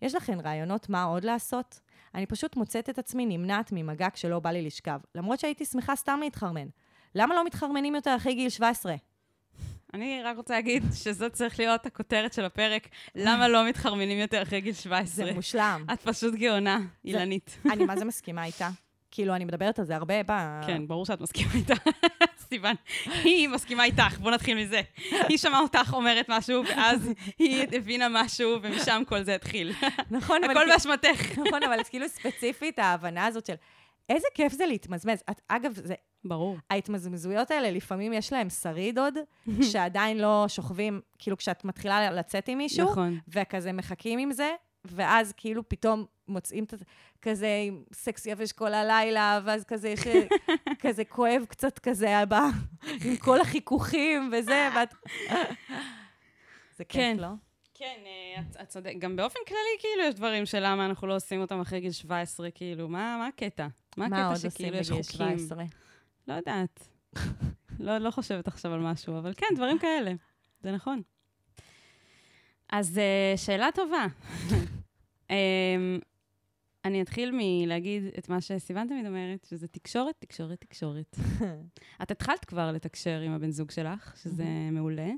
יש לכן רעיונות מה עוד לעשות? אני פשוט מוצאת את עצמי נמנעת ממגע כשלא בא לי לשכב, למרות שהייתי שמחה סתם להתחרמן. למה לא מתחרמנים יותר אחרי גיל 17? אני רק רוצה להגיד שזאת צריך להיות הכותרת של הפרק, למה לא מתחרמנים יותר אחרי גיל 17. זה מושלם. את פשוט גאונה, אילנית. אני מה זה מסכימה איתה. כאילו, אני מדברת על זה הרבה ב... כן, ברור שאת מסכימה איתה. סיוון. היא מסכימה איתך, בוא נתחיל מזה. היא שמעה אותך אומרת משהו, ואז היא הבינה משהו, ומשם כל זה התחיל. נכון, אבל... הכל באשמתך. נכון, אבל כאילו ספציפית ההבנה הזאת של איזה כיף זה להתמזמז. את, אגב, זה, ברור. ההתמזמזויות האלה, לפעמים יש להם שריד עוד, שעדיין לא שוכבים, כאילו כשאת מתחילה לצאת עם מישהו, נכון. וכזה מחכים עם זה, ואז כאילו פתאום מוצאים את זה, כזה עם סקס יבש כל הלילה, ואז כזה יש כזה כואב קצת כזה הבא, עם כל החיכוכים וזה, ואת... זה כיף, כן. לא? כן, אה, את- את צודקת. גם באופן כללי, כאילו, יש דברים שלמה אנחנו לא עושים אותם אחרי גיל 17, כאילו, מה מה הקטע? מה מה עוד הקטע עושים שכאילו יש בגיל חוקים? 17? לא יודעת. לא, לא חושבת עכשיו על משהו, אבל כן, דברים כאלה. זה נכון. אז אה, שאלה טובה. אמ, אני אתחיל מלהגיד את מה שסיוון תמיד אומרת, שזה תקשורת, תקשורת, תקשורת. את התחלת כבר לתקשר עם הבן זוג שלך, שזה מעולה,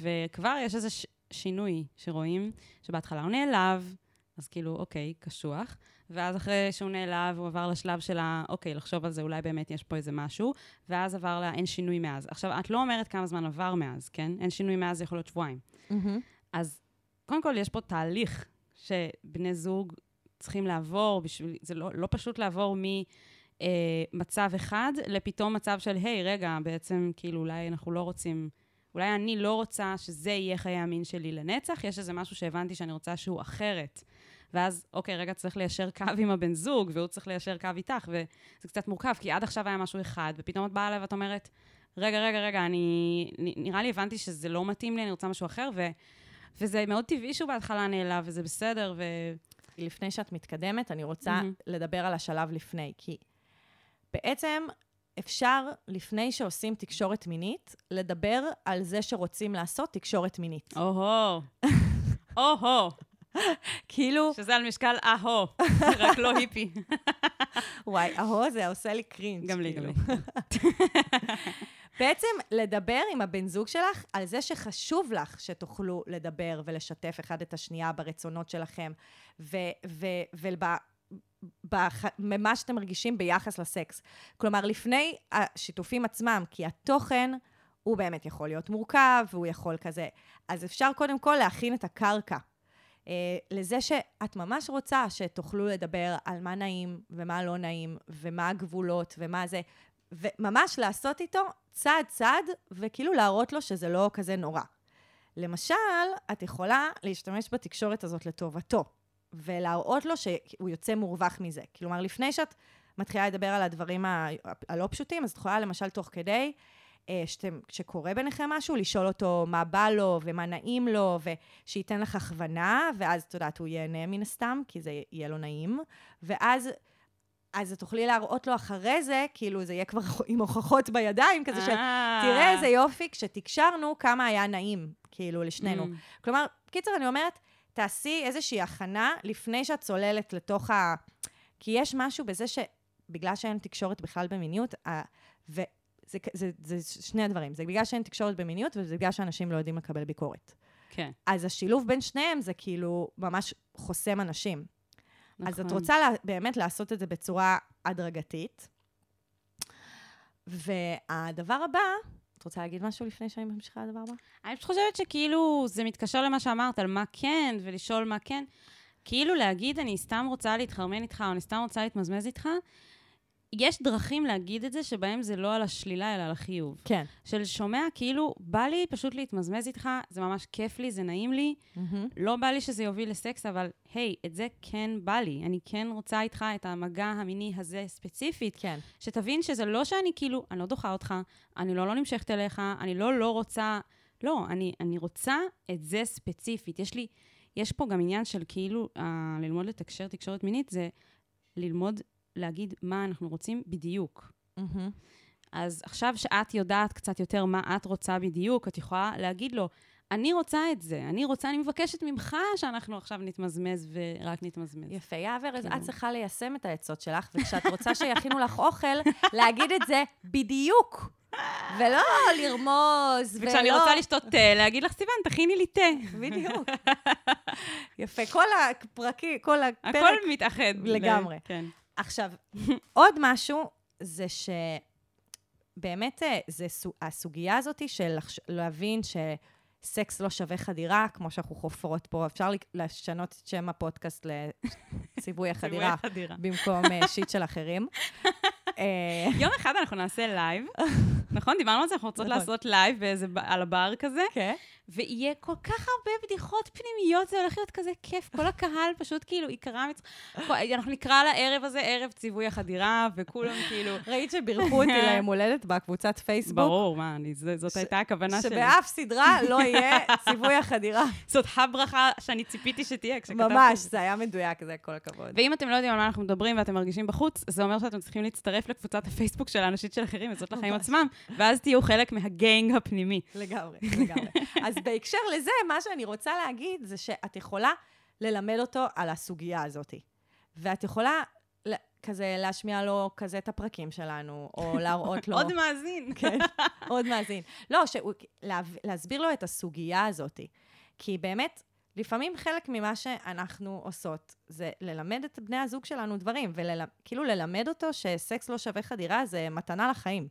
וכבר יש איזה ש- שינוי שרואים, שבהתחלה הוא נעלב, אז כאילו, אוקיי, קשוח, ואז אחרי שהוא נעלב, הוא עבר לשלב של ה... אוקיי, לחשוב על זה, אולי באמת יש פה איזה משהו, ואז עבר לה, אין שינוי מאז. עכשיו, את לא אומרת כמה זמן עבר מאז, כן? אין שינוי מאז, זה יכול להיות שבועיים. אז קודם כל, יש פה תהליך שבני זוג צריכים לעבור בשביל... זה לא, לא פשוט לעבור ממצב אחד לפתאום מצב של, היי, רגע, בעצם, כאילו, אולי אנחנו לא רוצים... אולי אני לא רוצה שזה יהיה חיי המין שלי לנצח, יש איזה משהו שהבנתי שאני רוצה שהוא אחרת. ואז, אוקיי, רגע, צריך ליישר קו עם הבן זוג, והוא צריך ליישר קו איתך, וזה קצת מורכב, כי עד עכשיו היה משהו אחד, ופתאום את באה אליי ואת אומרת, רגע, רגע, רגע, אני... נראה לי הבנתי שזה לא מתאים לי, אני רוצה משהו אחר, ו... וזה מאוד טבעי שהוא בהתחלה נעלב, וזה בסדר, ו... לפני שאת מתקדמת, אני רוצה מהמם. לדבר על השלב לפני, כי בעצם אפשר, לפני שעושים תקשורת מינית, לדבר על זה שרוצים לעשות תקשורת מינית. או-הו. או-הו. כאילו, שזה על משקל אהו, רק לא היפי. וואי, אהו זה עושה לי קרינג'. גם לי, גם כאילו. לי. בעצם לדבר עם הבן זוג שלך על זה שחשוב לך שתוכלו לדבר ולשתף אחד את השנייה ברצונות שלכם, ובמה שאתם מרגישים ביחס לסקס. כלומר, לפני השיתופים עצמם, כי התוכן הוא באמת יכול להיות מורכב, והוא יכול כזה. אז אפשר קודם כל להכין את הקרקע. אה, לזה שאת ממש רוצה שתוכלו לדבר על מה נעים ומה לא נעים, ומה הגבולות ומה זה, וממש לעשות איתו צעד צעד, וכאילו להראות לו שזה לא כזה נורא. למשל, את יכולה להשתמש בתקשורת הזאת לטובתו, ולהראות לו שהוא יוצא מורווח מזה. כלומר, לפני שאת מתחילה לדבר על הדברים הלא פשוטים, אז את יכולה למשל תוך כדי, אה, שאתם, שקורה ביניכם משהו, לשאול אותו מה בא לו ומה נעים לו, ושייתן לך הכוונה, ואז את יודעת, הוא ייהנה מן הסתם, כי זה יהיה לו נעים, ואז... אז את תוכלי להראות לו אחרי זה, כאילו זה יהיה כבר עם הוכחות בידיים, כזה של, אה. תראה איזה יופי, כשתקשרנו, כמה היה נעים, כאילו, לשנינו. Mm. כלומר, קיצר, אני אומרת, תעשי איזושהי הכנה לפני שאת צוללת לתוך ה... כי יש משהו בזה ש... בגלל שאין תקשורת בכלל במיניות, ה... וזה זה, זה, זה שני הדברים. זה בגלל שאין תקשורת במיניות, וזה בגלל שאנשים לא יודעים לקבל ביקורת. כן, אז השילוב בין שניהם זה כאילו ממש חוסם אנשים. נכון. אז את רוצה לה, באמת לעשות את זה בצורה הדרגתית. והדבר הבא, את רוצה להגיד משהו לפני שאני ממשיכה לדבר הבא? אני פשוט חושבת שכאילו זה מתקשר למה שאמרת, על מה כן, ולשאול מה כן. כאילו להגיד, אני סתם רוצה להתחרמן איתך, או אני סתם רוצה להתמזמז איתך, יש דרכים להגיד את זה שבהם זה לא על השלילה, אלא על החיוב. כן. של שומע, כאילו, בא לי פשוט להתמזמז איתך, זה ממש כיף לי, זה נעים לי, לא בא לי שזה יוביל לסקס, אבל היי, את זה כן בא לי. אני כן רוצה איתך את המגע המיני הזה ספציפית. כן. שתבין שזה לא שאני כאילו, אני לא דוחה אותך, אני לא לא נמשכת אליך, אני לא לא רוצה, לא, אני, אני רוצה את זה ספציפית. יש לי, יש פה גם עניין של כאילו, אה, ללמוד לתקשר תקשורת מינית, זה ללמוד להגיד מה אנחנו רוצים בדיוק. מהמם. אז עכשיו שאת יודעת קצת יותר מה את רוצה בדיוק, את יכולה להגיד לו, אני רוצה את זה, אני רוצה, אני מבקשת ממך שאנחנו עכשיו נתמזמז ורק נתמזמז. יפה, יעבר, אז כאילו. את צריכה ליישם את העצות שלך, וכשאת רוצה שיכינו לך אוכל, להגיד את זה בדיוק. ולא לרמוז, ולא... וכשאני רוצה לשתות תה, להגיד לך, סיוון, תכיני לי תה. בדיוק. יפה, כל הפרקים, כל הפרק... הכל מתאחד. לגמרי. כן. עכשיו, עוד משהו זה באמת, אה, זה סו- הסוגיה הזאת של להבין שסקס לא שווה חדירה, כמו שאנחנו חופרות פה, אפשר לשנות את שם הפודקאסט לציווי החדירה חדירה. במקום אה, shit של אחרים. אה, יום אחד אנחנו נעשה live, נכון? דיברנו על זה, אנחנו רוצות נכון. לעשות live על הבר כזה, כן. ויהיה כל כך הרבה בדיחות פנימיות, זה הולך להיות כזה כיף. כל הקהל פשוט כאילו ייקרע מצ... אנחנו נקרא לערב הזה ערב ציווי החדירה, וכולם כאילו... ראית שבירכו אותי ליום הולדת בקבוצת פייסבוק? ברור, מה, אני, זה- זאת הייתה הכוונה שלי. שבאף סדרה לא יהיה ציווי החדירה. זאת הברכה שאני ציפיתי שתהיה כשכתבתי ממש, זה. היה מדויק, זה כל הכבוד. ואם אתם לא יודעים על מה אנחנו מדברים ואתם מרגישים בחוץ, זה אומר שאתם צריכים להצטרף לקבוצת הפייסבוק של האנשית של אחרים, וזאת לחיים. עצמם, ואז תהיו חלק מהגיינג הפנימי. לגמרי, לגמרי. אז בהקשר לזה, מה שאני רוצה להגיד זה שאת יכולה ללמד אותו על הסוגיה הזאת. ואת יכולה כזה להשמיע לו כזה את הפרקים שלנו, או להראות לו... עוד מאזין. כן, עוד מאזין. לא, שהוא, לה, להסביר לו את הסוגיה הזאת. כי באמת, לפעמים חלק ממה שאנחנו עושות זה ללמד את בני הזוג שלנו דברים, וכאילו ללמד אותו שסקס לא שווה חדירה זה מתנה לחיים.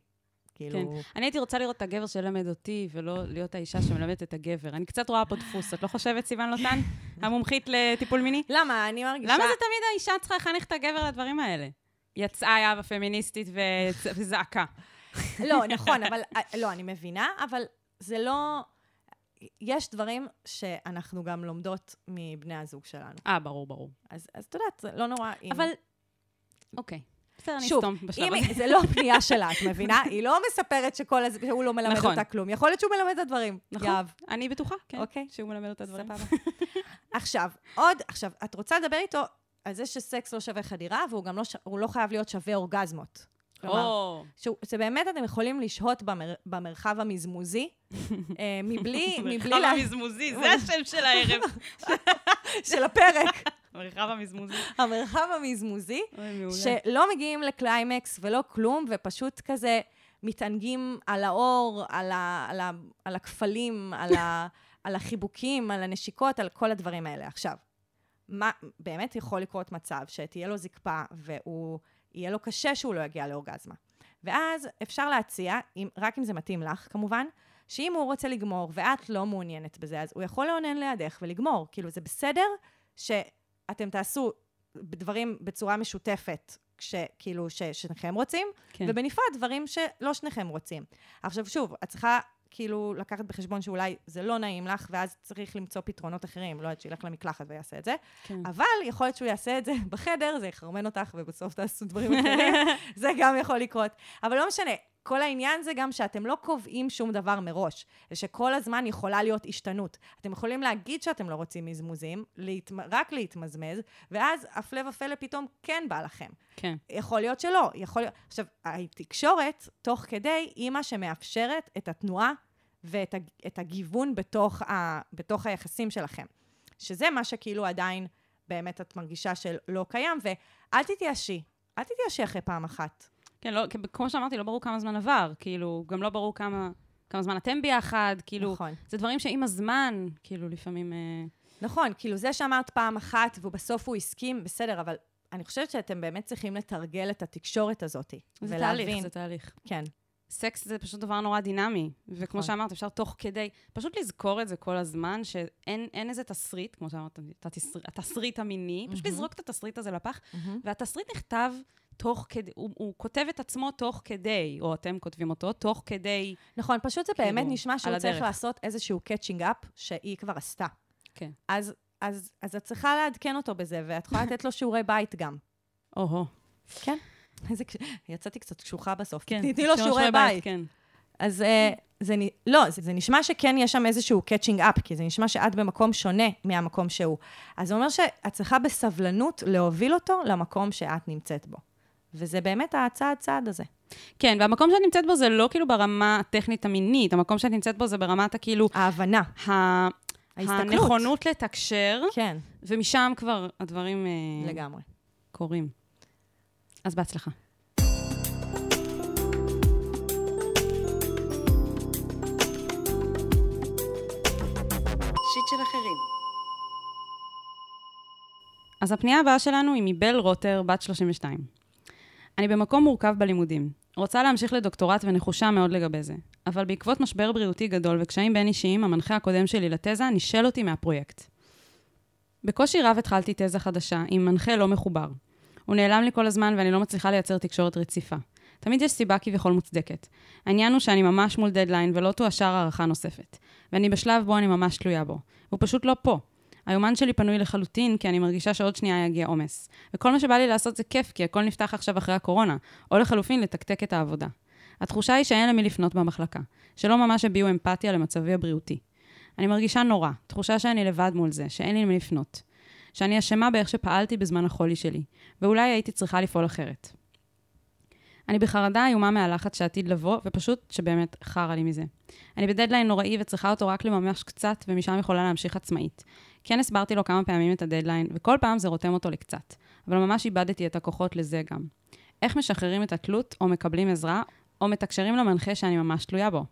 כאילו... כן. אני הייתי רוצה לראות את הגבר שילמד אותי, ולא להיות האישה שמלמדת את הגבר. אני קצת רואה פה דפוס, את לא חושבת, סיוון לוטן? המומחית לטיפול מיני? למה? אני מרגישה... למה זה תמיד האישה צריכה לחנך את הגבר לדברים האלה? יצאה יהבה פמיניסטית וזעקה. לא, נכון, אבל... לא, אני מבינה, אבל זה לא... יש דברים שאנחנו גם לומדות מבני הזוג שלנו. אה, ברור, ברור. אז, אז את יודעת, זה לא נורא אם... אבל, אוקיי. בסדר, אני שוב, אסתום בשלב הזה. זה לא פנייה שלה, את מבינה? היא לא מספרת שכל הז... שהוא לא מלמד נכון. אותה כלום. יכול להיות שהוא מלמד את הדברים. נכון. יהב. אני בטוחה, כן. אוקיי. שהוא מלמד אותה דברים. סבבה. עכשיו, עוד, עכשיו, את רוצה לדבר איתו על זה שסקס לא שווה חדירה, והוא גם לא, ש... לא חייב להיות שווה אורגזמות. כלומר, שהוא, שבאמת אתם יכולים לשהות במר, במרחב המזמוזי, אה, מבלי, מבלי, מרחב לה- המזמוזי, זה השם של הערב. של הפרק, מרחב המזמוזי. המרחב המזמוזי. שלא מגיעים לקליימקס ולא כלום, ופשוט כזה מתענגים על האור, על, ה, על, ה, על הכפלים, על, ה, על החיבוקים, על הנשיקות, על כל הדברים האלה. עכשיו, מה, באמת יכול לקרות מצב שתהיה לו זקפה, והוא, יהיה לו קשה שהוא לא יגיע לאורגזמה. ואז אפשר להציע, אם, רק אם זה מתאים לך, כמובן, שאם הוא רוצה לגמור ואת לא מעוניינת בזה, אז הוא יכול לאונן לידך ולגמור. כאילו, זה בסדר שאתם תעשו דברים בצורה משותפת, כשכאילו ששניכם רוצים, כן. ובנפרד דברים שלא שניכם רוצים. עכשיו שוב, את צריכה כאילו לקחת בחשבון שאולי זה לא נעים לך, ואז צריך למצוא פתרונות אחרים, לא יודעת, שילך למקלחת ויעשה את זה, כן. אבל יכול להיות שהוא יעשה את זה בחדר, זה יחרמן אותך, ובסוף תעשו דברים אחרים, זה גם יכול לקרות. אבל לא משנה, כל העניין זה גם שאתם לא קובעים שום דבר מראש, ושכל הזמן יכולה להיות השתנות. אתם יכולים להגיד שאתם לא רוצים מזמוזים, להתמ... רק להתמזמז, ואז הפלא ופלא פתאום כן בא לכם. כן. יכול להיות שלא, יכול להיות... עכשיו, התקשורת, תוך כדי, היא מה שמאפשרת את התנועה ואת הג- את הגיוון בתוך, ה, בתוך היחסים שלכם. שזה מה שכאילו עדיין באמת את מרגישה שלא קיים, ואל תתייאשי, אל תתייאשי אחרי פעם אחת. כן, לא, כמו שאמרתי, לא ברור כמה זמן עבר. כאילו, גם לא ברור כמה, כמה זמן אתם ביחד. כאילו, נכון. זה דברים שעם הזמן, כאילו, לפעמים... אה, נכון, כאילו זה שאמרת פעם אחת ובסוף הוא הסכים, בסדר, אבל אני חושבת שאתם באמת צריכים לתרגל את התקשורת הזאת. זה ולהבין- תהליך, זה תהליך. כן. סקס זה פשוט דבר נורא דינמי, וכמו נכון. שאמרת, אפשר תוך כדי, פשוט לזכור את זה כל הזמן, שאין אין איזה תסריט, כמו שאמרת, התסריט, המיני, פשוט מהמם. לזרוק את התסריט הזה לפח, והתסריט נכתב תוך כדי, הוא, הוא כותב את עצמו תוך כדי, או אתם כותבים אותו, תוך כדי, נכון, פשוט זה כאילו, באמת נשמע שהוא צריך הדרך. לעשות איזשהו catching up שהיא כבר עשתה. כן. אז, אז, אז את צריכה לעדכן אותו בזה, ואת יכולה לתת לו שיעורי בית גם. או-הו. כן. איזה, יצאתי קצת קשוחה בסוף. כן. תתני לו שיעורי בית. כן. אז אה, זה, לא, זה, זה נשמע שכן יש שם איזשהו catching up, כי זה נשמע שאת במקום שונה מהמקום שהוא. אז זה אומר שאת צריכה בסבלנות להוביל אותו למקום שאת נמצאת בו. וזה באמת הצעד צעד הזה. כן, והמקום שאת נמצאת בו זה לא כאילו ברמה הטכנית המינית, המקום שאת נמצאת בו זה ברמת הכאילו, ההבנה, ה... ההסתכלות. הנכונות לתקשר, כן, ומשם כבר הדברים אה, לגמרי. קורים. אז בהצלחה. שיט של אחרים. אז הפנייה הבאה שלנו היא מבל רוטר, בת 32. אני במקום מורכב בלימודים. רוצה להמשיך לדוקטורט ונחושה מאוד לגבי זה. אבל בעקבות משבר בריאותי גדול וקשיים בין אישיים, המנחה הקודם שלי לתזה נישל אותי מהפרויקט. בקושי רב התחלתי תזה חדשה, עם מנחה לא מחובר. הוא נעלם לי כל הזמן ואני לא מצליחה לייצר תקשורת רציפה. תמיד יש סיבה כביכול מוצדקת. העניין הוא שאני ממש מול דדליין ולא תאושר הערכה נוספת. ואני בשלב בו אני ממש תלויה בו. הוא פשוט לא פה. היומן שלי פנוי לחלוטין, כי אני מרגישה שעוד שנייה יגיע עומס. וכל מה שבא לי לעשות זה כיף, כי הכל נפתח עכשיו אחרי הקורונה, או לחלופין, לתקתק את העבודה. התחושה היא שאין למי לפנות במחלקה, שלא ממש הביעו אמפתיה למצבי הבריאותי. אני מרגישה נורא, תחושה שאני לבד מול זה, שאין לי למי לפנות. שאני אשמה באיך שפעלתי בזמן החולי שלי, ואולי הייתי צריכה לפעול אחרת. אני בחרדה איומה מהלחץ שעתיד לבוא, ופשוט שבאמת חרא לי מזה. אני בדדליין נוראי וצריכה אותו רק לממש קצת, ומשם יכולה להמשיך עצמאית. כן הסברתי לו כמה פעמים את הדדליין, וכל פעם זה רותם אותו לקצת. אבל ממש איבדתי את הכוחות לזה גם. איך משחררים את התלות, או מקבלים עזרה, או מתקשרים למנחה שאני ממש תלויה בו.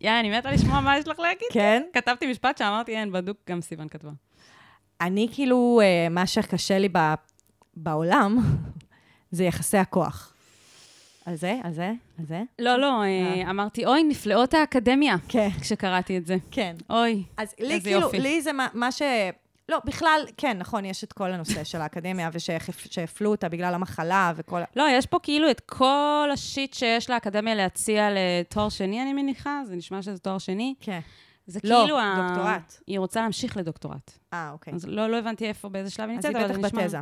יא, אני מתה לשמוע מה יש לך להגיד. כן? כתבתי משפט שאמרתי, אין, בדוק, גם סיוון כתבה. אני כאילו, אה, מה שקשה לי ב- בעולם, זה יחסי הכוח. על זה? על זה? על זה? לא, לא, אה, אמרתי, אוי, נפלאות האקדמיה, כן. כשקראתי את זה. כן. אוי. אז לי איזה כאילו, יופי. לי זה מה, מה ש... לא, בכלל, כן, נכון, יש את כל הנושא של האקדמיה, ושהפלו אותה בגלל המחלה וכל... לא, יש פה כאילו את כל השיט שיש לאקדמיה להציע לתואר שני, אני מניחה, זה נשמע שזה תואר שני. כן. זה לא, כאילו... ה- דוקטורט. היא רוצה להמשיך לדוקטורט. אה, אוקיי. אז לא, לא הבנתי איפה, באיזה שלב היא אז נמצאת, היא אבל בטח זה נשמע... בתזה.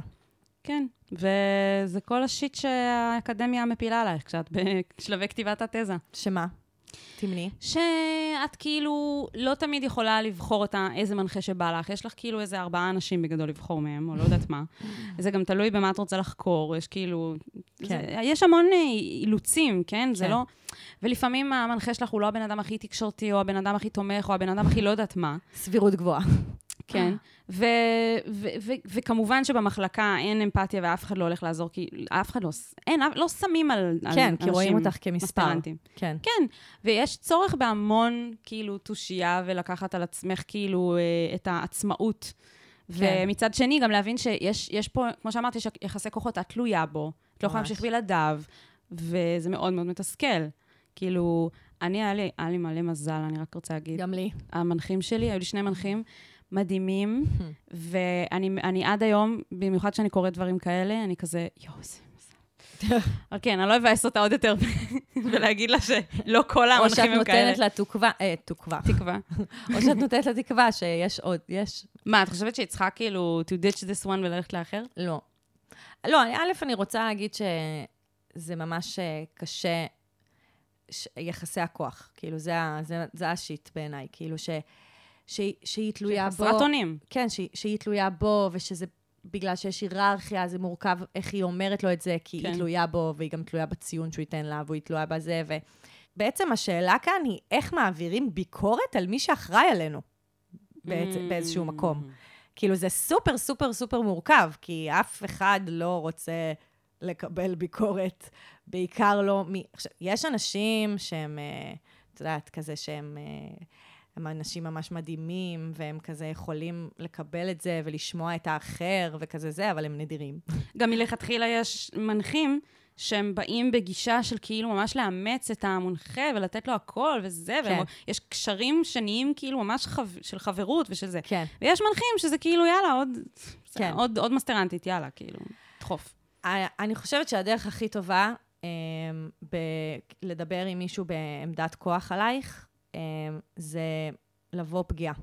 כן, וזה כל השיט שהאקדמיה מפילה עלייך כשאת בשלבי כתיבת התזה. שמה? תמני. שאת כאילו לא תמיד יכולה לבחור את ה- איזה מנחה שבא לך. יש לך כאילו איזה ארבעה אנשים בגדול לבחור מהם, או לא יודעת מה. זה גם תלוי במה את רוצה לחקור, יש כאילו... כן. זה, יש המון אה, אילוצים, כן? זה כן. לא... ולפעמים המנחה שלך הוא לא הבן אדם הכי תקשורתי, או הבן אדם הכי תומך, או הבן אדם הכי לא יודעת מה. סבירות גבוהה. כן. ו- ו- ו- וכמובן שבמחלקה אין אמפתיה ואף אחד לא הולך לעזור, כי אף אחד לא... אין, לא שמים על, על כן, כי רואים אנשים אותך כמספר. כן. כן, ויש צורך בהמון, כאילו, תושייה ולקחת על עצמך, כאילו, אה, את העצמאות. כן. ומצד שני, גם להבין שיש יש פה, כמו שאמרתי, יש יחסי כוחות, את תלויה בו, את לא יכולה. להמשיך בלעדיו, וזה מאוד מאוד מתסכל. כאילו, אני, היה לי, היה לי מלא מזל, אני רק רוצה להגיד. גם לי. המנחים שלי, היו לי שני מנחים מדהימים, ואני אני עד היום, במיוחד כשאני קוראת דברים כאלה, אני כזה, יואו, זה. אבל כן, אני לא אבאס אותה עוד יותר ולהגיד לה שלא כל או שאת המנחים הם כאלה. נותנת לה תקווה, אה, תקווה. תקווה. או שאת נותנת לה תקווה שיש עוד, יש. מה, את חושבת שהיא צריכה כאילו to ditch this one וללכת לאחר? לא. לא, א', אני רוצה להגיד שזה ממש אה, קשה, ש- יחסי הכוח. כאילו, זה, ה- זה, זה השיט בעיניי. כאילו, ש, שהיא, שהיא תלויה בו. חסרת אונים. כן, שהיא, שהיא תלויה בו, ושזה בגלל שיש היררכיה, זה מורכב איך היא אומרת לו את זה, כי כן. היא תלויה בו, והיא גם תלויה בציון שהוא ייתן לה, והיא תלויה בזה. ובעצם השאלה כאן היא איך מעבירים ביקורת על מי שאחראי עלינו, בעצם, Mm. באיזשהו מקום. כאילו, זה סופר סופר סופר מורכב, כי אף אחד לא רוצה לקבל ביקורת, בעיקר לא מ... עכשיו, יש אנשים שהם, אה, את יודעת, כזה שהם... אה, הם אנשים ממש מדהימים, והם כזה יכולים לקבל את זה ולשמוע את האחר וכזה זה, אבל הם נדירים. גם מלכתחילה יש מנחים שהם באים בגישה של כאילו ממש לאמץ את המונחה ולתת לו הכל וזה, כן. ויש קשרים שנהיים כאילו ממש חו... של חברות ושל זה. כן. ויש מנחים שזה כאילו, יאללה, עוד, כן. עוד, עוד מסטרנטית, יאללה, כאילו, דחוף. אני חושבת שהדרך הכי טובה אה, ב- לדבר עם מישהו בעמדת כוח עלייך, אה, זה לבוא פגיעה.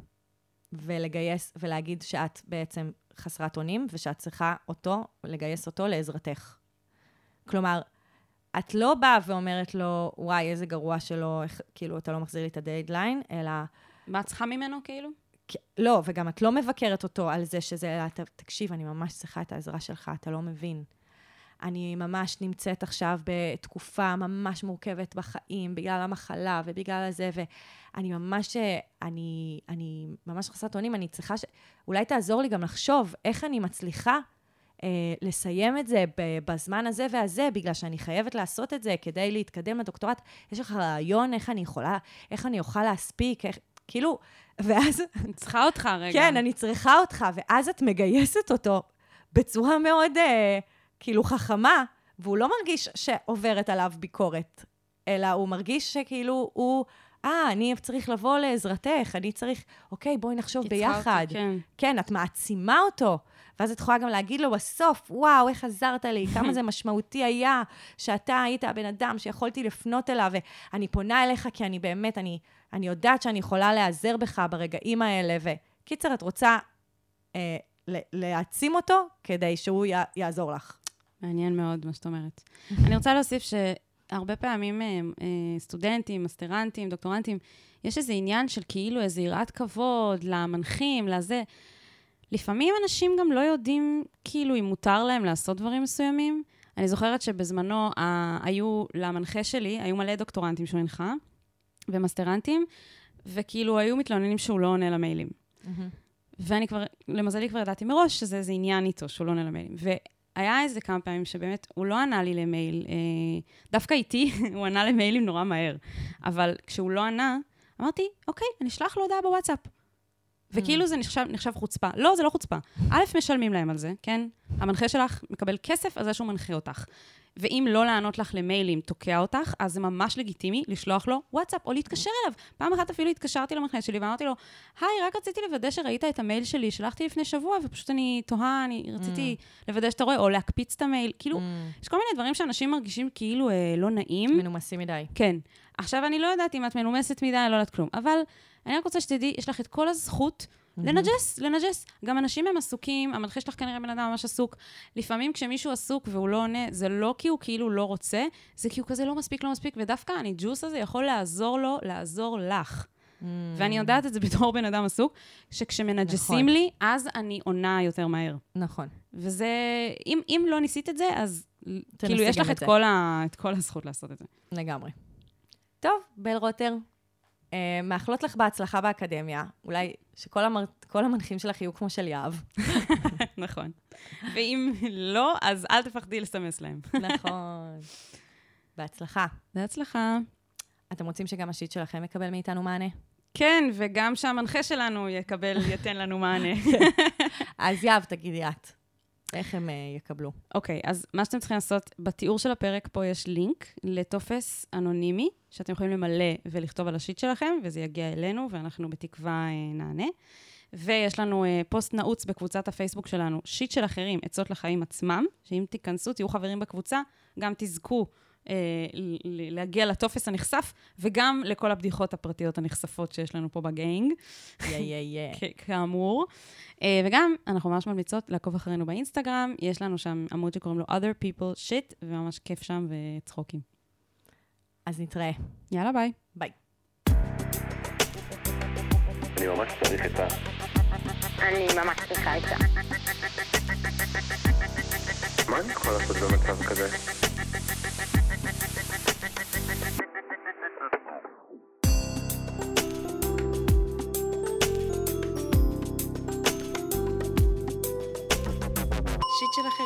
ולגייס, ולהגיד שאת בעצם חסרת אונים, ושאת צריכה אותו, לגייס אותו לעזרתך. כלומר, את לא באה ואומרת לו, וואי, איזה גרוע שלא, כאילו, אתה לא מחזיר לי את הדדליין, אלא... מה את צריכה ממנו, כאילו? לא, וגם את לא מבקרת אותו על זה שזה, אלא, "ת- תקשיב, אני ממש צריכה את העזרה שלך, אתה לא מבין. אני ממש נמצאת עכשיו בתקופה ממש מורכבת בחיים, בגלל המחלה ובגלל הזה, ואני ממש, אני, אני ממש חסרת אונים, אני צריכה ש... אולי תעזור לי גם לחשוב איך אני מצליחה אה, לסיים את זה בזמן הזה והזה, בגלל שאני חייבת לעשות את זה כדי להתקדם לדוקטורט. יש לך רעיון איך אני יכולה, איך אני אוכל להספיק, איך... כאילו, ואז אני צריכה אותך רגע. כן, אני צריכה אותך, ואז את מגייסת אותו בצורה מאוד, אה, כאילו, חכמה, והוא לא מרגיש שעוברת עליו ביקורת, אלא הוא מרגיש שכאילו הוא, אה, אני צריך לבוא לעזרתך, אני צריך, אוקיי, בואי נחשוב ביחד. כן. כן, את מעצימה אותו. ואז את יכולה גם להגיד לו בסוף, וואו, איך עזרת לי, כמה זה משמעותי היה שאתה היית הבן אדם שיכולתי לפנות אליו, ואני פונה אליך כי אני באמת, אני, אני יודעת שאני יכולה להיעזר בך ברגעים האלה. וקיצר, את רוצה אה, להעצים אותו כדי שהוא י- יעזור לך. מעניין מאוד מה שאת אומרת. אני רוצה להוסיף שהרבה פעמים אה, אה, סטודנטים, מסטרנטים, דוקטורנטים, יש איזה עניין של כאילו איזו יראת כבוד למנחים, לזה. לפעמים אנשים גם לא יודעים כאילו אם מותר להם לעשות דברים מסוימים. אני זוכרת שבזמנו ה- היו, למנחה שלי, היו מלא דוקטורנטים שהוא הנחה, ומסטרנטים, וכאילו היו מתלוננים שהוא לא עונה למיילים. ואני כבר, למזלי כבר ידעתי מראש שזה איזה עניין איתו, שהוא לא עונה למיילים. והיה איזה כמה פעמים שבאמת הוא לא ענה לי למייל, אה, דווקא איתי הוא ענה למיילים נורא מהר. אבל כשהוא לא ענה, אמרתי, אוקיי, אני אשלח לו הודעה בוואטסאפ. וכאילו זה נחשב, נחשב חוצפה. לא, זה לא חוצפה. א', משלמים להם על זה, כן? המנחה שלך מקבל כסף על זה שהוא מנחה אותך. ואם לא לענות לך למיילים תוקע אותך, אז זה ממש לגיטימי לשלוח לו וואטסאפ או להתקשר אליו. פעם אחת אפילו התקשרתי למנחה שלי ואמרתי לו, היי, רק רציתי לוודא שראית את המייל שלי, שלחתי לפני שבוע, ופשוט אני תוהה, אני רציתי לוודא שאתה רואה, או להקפיץ את המייל. כאילו, יש כל מיני דברים שאנשים מרגישים כאילו אה, לא נעים. מנומסים מדי. כן. עכשיו, אני לא יודעת אם את מנומסת מדי, אני לא יודעת כלום, אבל אני רק רוצה שתדעי, יש לך את כל הזכות לנג'ס, לנג'ס. גם אנשים הם עסוקים, המנחה שלך כנראה בן אדם ממש עסוק. לפעמים כשמישהו עסוק והוא לא עונה, זה לא כי הוא כאילו לא רוצה, זה כי הוא כזה לא מספיק, לא מספיק, ודווקא הניג'וס הזה יכול לעזור לו, לעזור לך. ואני יודעת את זה בתור בן אדם עסוק, שכשמנג'סים נכון. לי, אז אני עונה יותר מהר. נכון. וזה, אם, אם לא ניסית את זה, אז כאילו יש לך את. כל, ה, את כל הזכות לעשות את זה. לגמרי. טוב, בל רוטר, מאחלות לך בהצלחה באקדמיה. אולי שכל המר... המנחים שלך יהיו כמו של יהב. נכון. ואם לא, אז אל תפחדי לסמס להם. נכון. בהצלחה. בהצלחה. אתם רוצים שגם השיט שלכם יקבל מאיתנו מענה? כן, וגם שהמנחה שלנו יקבל, ייתן לנו מענה. אז יהב, תגידי את. איך הם אה, יקבלו? אוקיי, אז מה שאתם צריכים לעשות, בתיאור של הפרק פה יש לינק לטופס אנונימי, שאתם יכולים למלא ולכתוב על השיט שלכם, וזה יגיע אלינו, ואנחנו בתקווה אה, נענה. ויש לנו אה, פוסט נעוץ בקבוצת הפייסבוק שלנו, שיט של אחרים, עצות לחיים עצמם, שאם תיכנסו, תהיו חברים בקבוצה, גם תזכו להגיע לטופס הנכסף, וגם לכל הבדיחות הפרטיות הנחשפות שיש לנו פה ב gang. יא יא יא. כאמור. אה, וגם, אנחנו ממש ממליצות לעקוב אחרינו באינסטגרם, יש לנו שם עמוד שקוראים לו other people shit, וממש כיף שם וצחוקים. אז נתראה. יאללה, ביי. ביי. אני ממש צריך עצה. אני ממש צריכה עצה. מה אני יכול לעשות במצב כזה? Chalaje